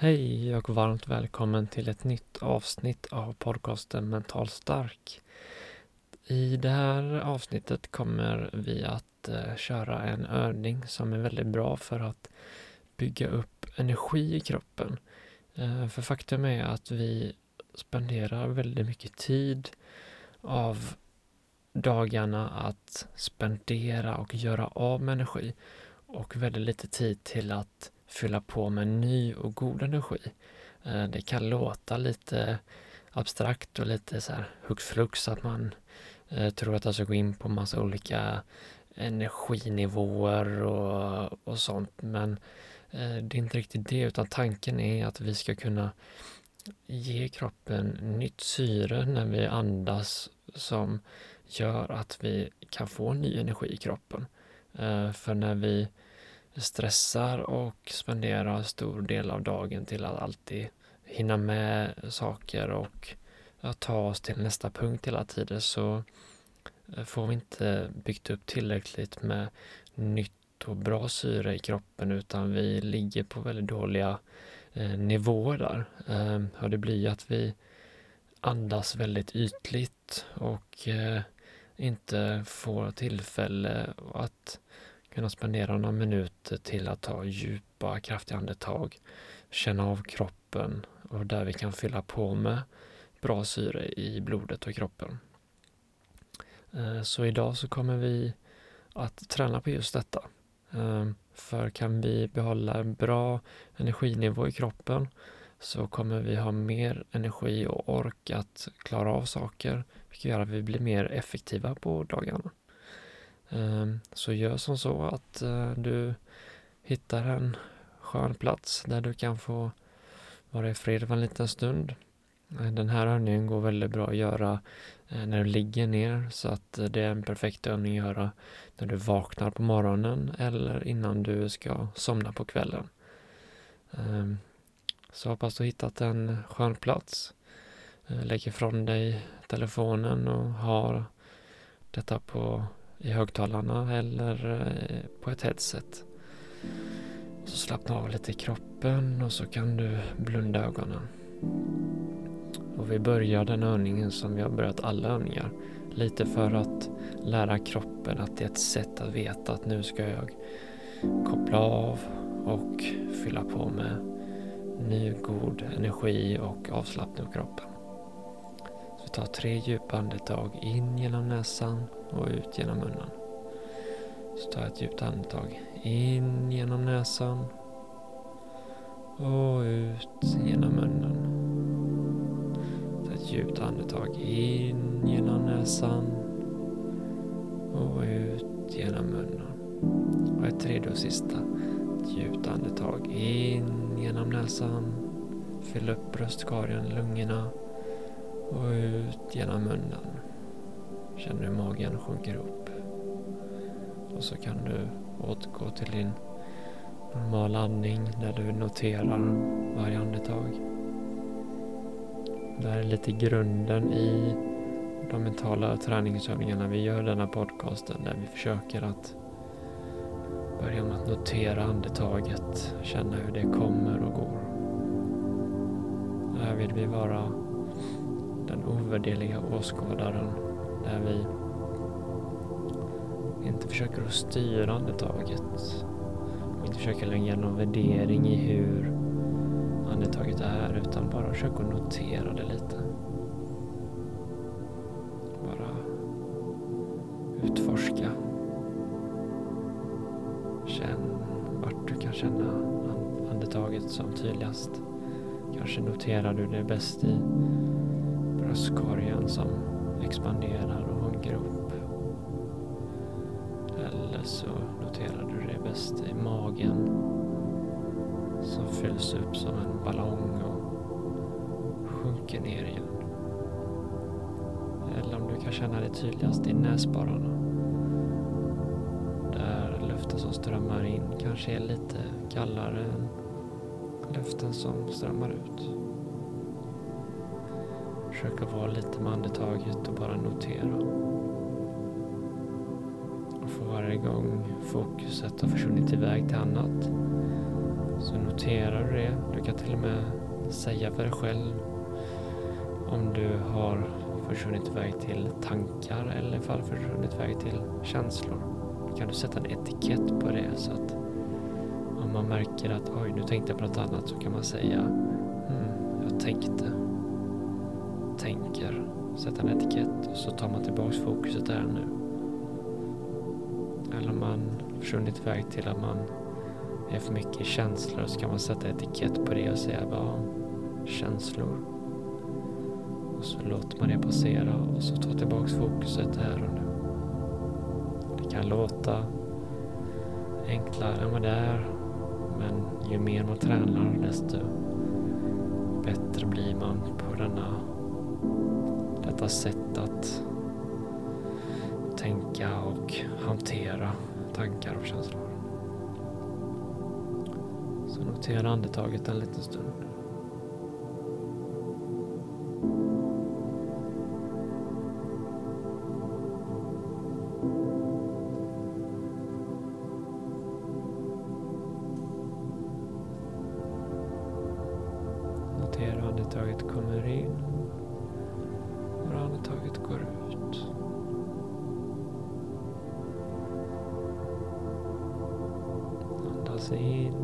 Hej och varmt välkommen till ett nytt avsnitt av podcasten Mental stark. I det här avsnittet kommer vi att eh, köra en övning som är väldigt bra för att bygga upp energi i kroppen. Eh, för faktum är att vi spenderar väldigt mycket tid av dagarna att spendera och göra av med energi och väldigt lite tid till att fylla på med ny och god energi. Eh, det kan låta lite abstrakt och lite så här hux flux att man eh, tror att jag ska gå in på massa olika energinivåer och, och sånt men eh, det är inte riktigt det utan tanken är att vi ska kunna ge kroppen nytt syre när vi andas som gör att vi kan få ny energi i kroppen. För när vi stressar och spenderar stor del av dagen till att alltid hinna med saker och ta oss till nästa punkt hela tiden så eh, får vi inte byggt upp tillräckligt med nytt och bra syre i kroppen utan vi ligger på väldigt dåliga eh, nivåer där. Eh, och det blir att vi andas väldigt ytligt och eh, inte får tillfälle att kunna spendera några minuter till att ta djupa, kraftiga andetag, känna av kroppen och där vi kan fylla på med bra syre i blodet och kroppen. Eh, så idag så kommer vi att träna på just detta. Eh, för kan vi behålla en bra energinivå i kroppen så kommer vi ha mer energi och ork att klara av saker, vilket gör att vi blir mer effektiva på dagarna. Ehm, så gör som så att eh, du hittar en skön plats där du kan få vara i fred för en liten stund. Eh, den här övningen går väldigt bra att göra eh, när du ligger ner så att det är en perfekt övning att göra när du vaknar på morgonen eller innan du ska somna på kvällen. Ehm, så hoppas du hittat en skön plats. Lägg ifrån dig telefonen och har detta på i högtalarna eller eh, på ett headset. Så slappna av lite i kroppen och så kan du blunda ögonen. Och vi börjar den övningen som vi har börjat alla övningar. Lite för att lära kroppen att det är ett sätt att veta att nu ska jag koppla av och fylla på med ny god energi och avslappning av kroppen. Så tar tre djupa andetag in genom näsan och ut genom munnen. Så ta ett djupt andetag in genom näsan och ut genom munnen. Ta ett djupt andetag in genom näsan och ut genom munnen. Och ett tredje och sista. Ett djupt andetag in genom näsan. Fyll upp bröstkorgen, lungorna och ut genom munnen. Känner hur magen sjunker upp. Och så kan du återgå till din normala andning där du noterar varje andetag. Det här är lite grunden i de mentala träningsövningarna vi gör denna podcasten där vi försöker att börja med att notera andetaget, känna hur det kommer och går. Här vill vi vara ovärdeliga ovärderliga åskådaren där vi inte försöker att styra andetaget och inte försöker lägga någon värdering i hur andetaget är utan bara försöker att notera det lite. Bara utforska. Känn vart du kan känna andetaget som tydligast. Kanske noterar du det bäst i bröstkorgen som expanderar och en grop. Eller så noterar du det bäst i magen som fylls upp som en ballong och sjunker ner igen. Eller om du kan känna det tydligast i näsborrarna. Där luften som strömmar in kanske är lite kallare än luften som strömmar ut. Försök att vara lite med andetaget och bara notera. Och för varje gång fokuset har försvunnit iväg till annat så noterar du det. Du kan till och med säga för dig själv om du har försvunnit iväg till tankar eller ifall försvunnit iväg till känslor. Då kan du sätta en etikett på det så att om man märker att oj, nu tänkte jag på något annat så kan man säga hmm, jag tänkte, tänker, sätta en etikett och så tar man tillbaks fokuset där nu. Eller om man försvunnit iväg till att man är för mycket känslor så kan man sätta etikett på det och säga bara känslor. Och så låter man det passera och så tar tillbaks fokuset här och nu. Det kan låta enklare än vad det är men ju mer man tränar desto bättre blir man på denna, detta sätt att tänka och hantera tankar och känslor. Så notera andetaget en liten stund. Andas in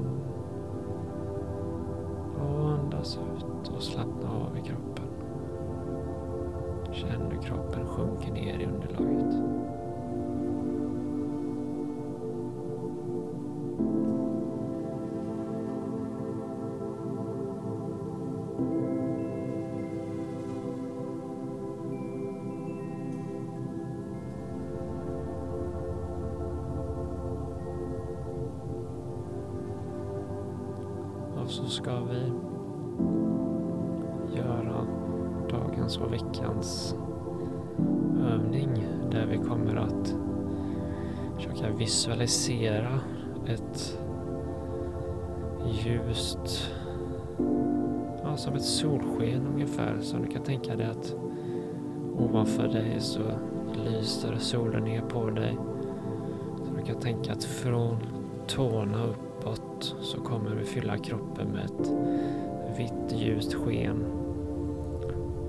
och andas ut och slappna av i kroppen. Känn hur kroppen sjunker ner i underlaget. Så ska vi göra dagens och veckans övning där vi kommer att försöka visualisera ett ljust, ja, som ett solsken ungefär. Så du kan tänka dig att ovanför dig så lyser solen ner på dig. Så du kan tänka att från tårna upp uppåt så kommer du fylla kroppen med ett vitt ljust sken.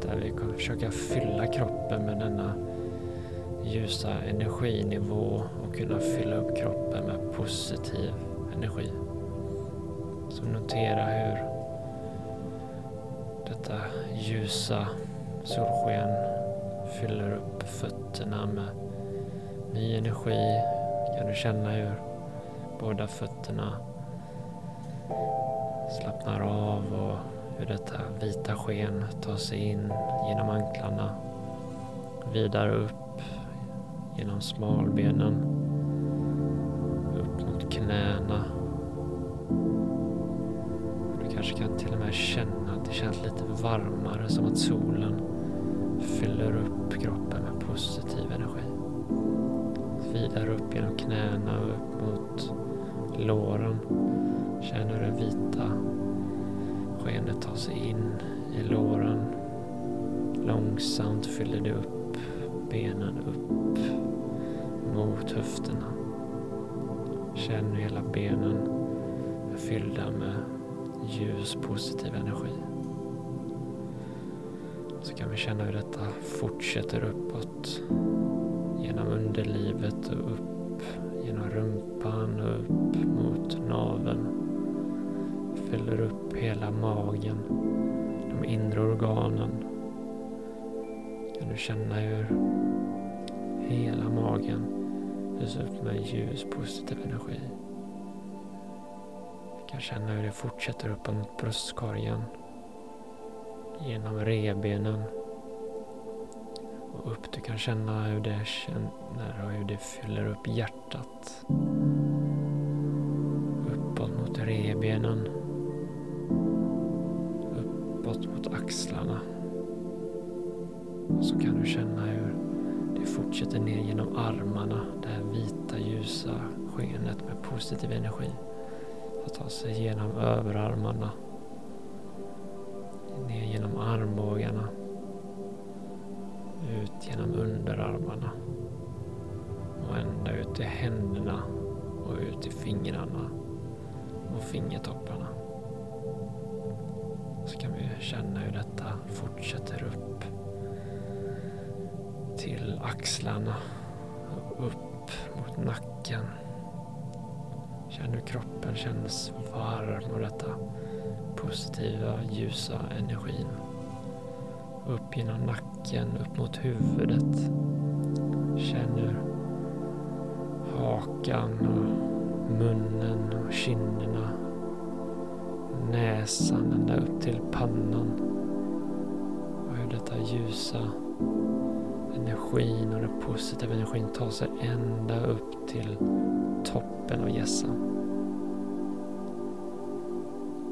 Där vi kommer försöka fylla kroppen med denna ljusa energinivå och kunna fylla upp kroppen med positiv energi. Så notera hur detta ljusa solsken fyller upp fötterna med ny energi. Kan du känna hur båda fötterna slappnar av och hur detta vita sken tar sig in genom anklarna, vidare upp genom smalbenen, upp mot knäna. Du kanske kan till och med känna att det känns lite varmare, som att solen fyller upp kroppen med positiv energi. Vidare upp genom knäna och upp mot låren. känn hur det vita skenet tar sig in i låren. Långsamt fyller det upp benen upp mot höfterna. Känn hur hela benen är fyllda med ljus positiv energi. Så kan vi känna hur detta fortsätter uppåt genom underlivet och upp genom rumpan och upp hela magen, de inre organen. Kan du känna hur hela magen lyser upp med ljus positiv energi. Du kan känna hur det fortsätter upp mot bröstkorgen. Genom revbenen. och upp. Du kan känna hur det känner och hur det fyller upp hjärtat. Uppåt mot rebenen. Det ner genom armarna. Det här vita ljusa skenet med positiv energi. Att ta sig genom överarmarna. Ner genom armbågarna ut genom underarmarna och ända ut till händerna och ut till fingrarna och fingertopparna. Så kan vi känna hur detta fortsätter upp axlarna och upp mot nacken. Känn hur kroppen känns varm och detta positiva ljusa energin upp genom nacken, upp mot huvudet. Känn hur hakan och munnen och kinderna, näsan ända upp till pannan. Och hur detta ljusa energin och den positiva energin tar sig ända upp till toppen av gässan.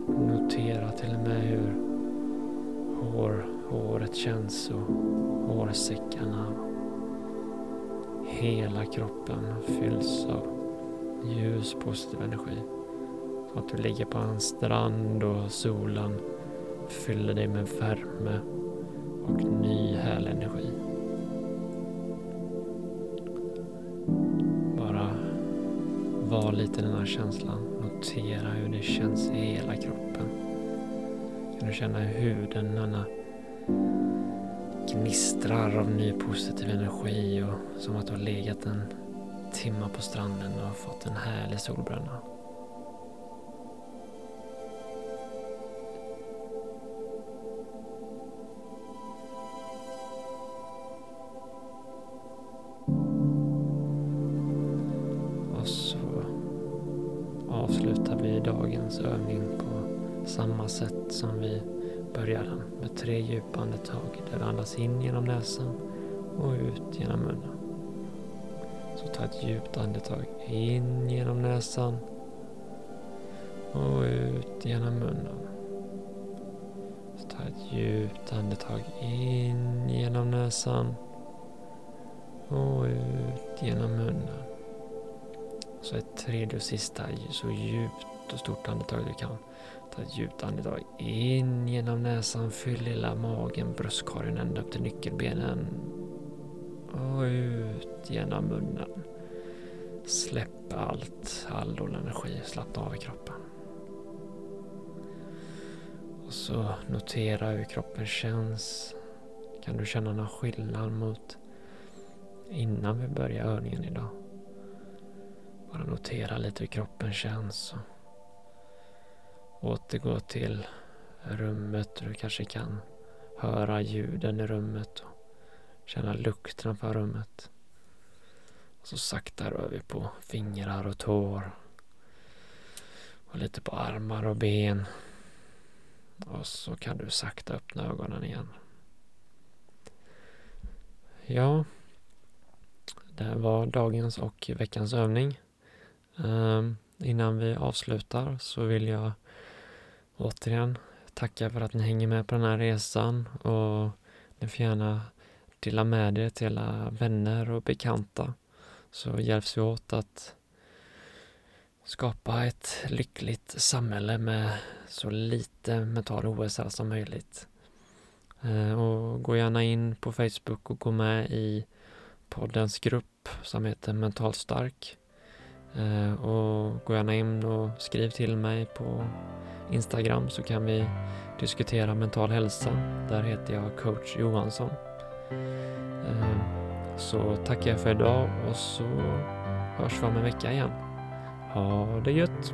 Notera till och med hur hår håret känns och hårsäckarna. Hela kroppen fylls av ljus positiv energi. Som att du ligger på en strand och solen fyller dig med värme och ny härlig energi. Var lite i den här känslan. Notera hur det känns i hela kroppen. Kan du känna hur huden, denna gnistrar av ny positiv energi och som att du har legat en timma på stranden och fått en härlig solbränna. Dagens övning på samma sätt som vi börjar den med tre djupa andetag där vi andas in genom näsan och ut genom munnen. Så ta ett djupt andetag in genom näsan och ut genom munnen. Så ta ett djupt andetag in genom näsan och ut genom munnen. Så ett tredje och sista så djupt och stort andetag du kan. Ta ett djupt andetag in genom näsan. Fyll hela magen, bröstkorgen ända upp till nyckelbenen. Och ut genom munnen. Släpp allt, all dålig energi. Slappna av i kroppen. Och så notera hur kroppen känns. Kan du känna någon skillnad mot innan vi börjar övningen idag? Bara notera lite hur kroppen känns. Återgå till rummet och du kanske kan höra ljuden i rummet och känna lukten från rummet. Och så sakta rör vi på fingrar och tår. Och lite på armar och ben. Och så kan du sakta öppna ögonen igen. Ja, det var dagens och veckans övning. Um, innan vi avslutar så vill jag återigen tacka för att ni hänger med på den här resan och ni får gärna dela med er till alla vänner och bekanta så hjälps vi åt att skapa ett lyckligt samhälle med så lite mental ohälsa som möjligt. Eh, och gå gärna in på Facebook och gå med i poddens grupp som heter Mentalt stark. Eh, och gå gärna in och skriv till mig på Instagram så kan vi diskutera mental hälsa. Där heter jag coach Johansson. Eh, så tackar jag för idag och så hörs vi om en vecka igen. Ha det gött!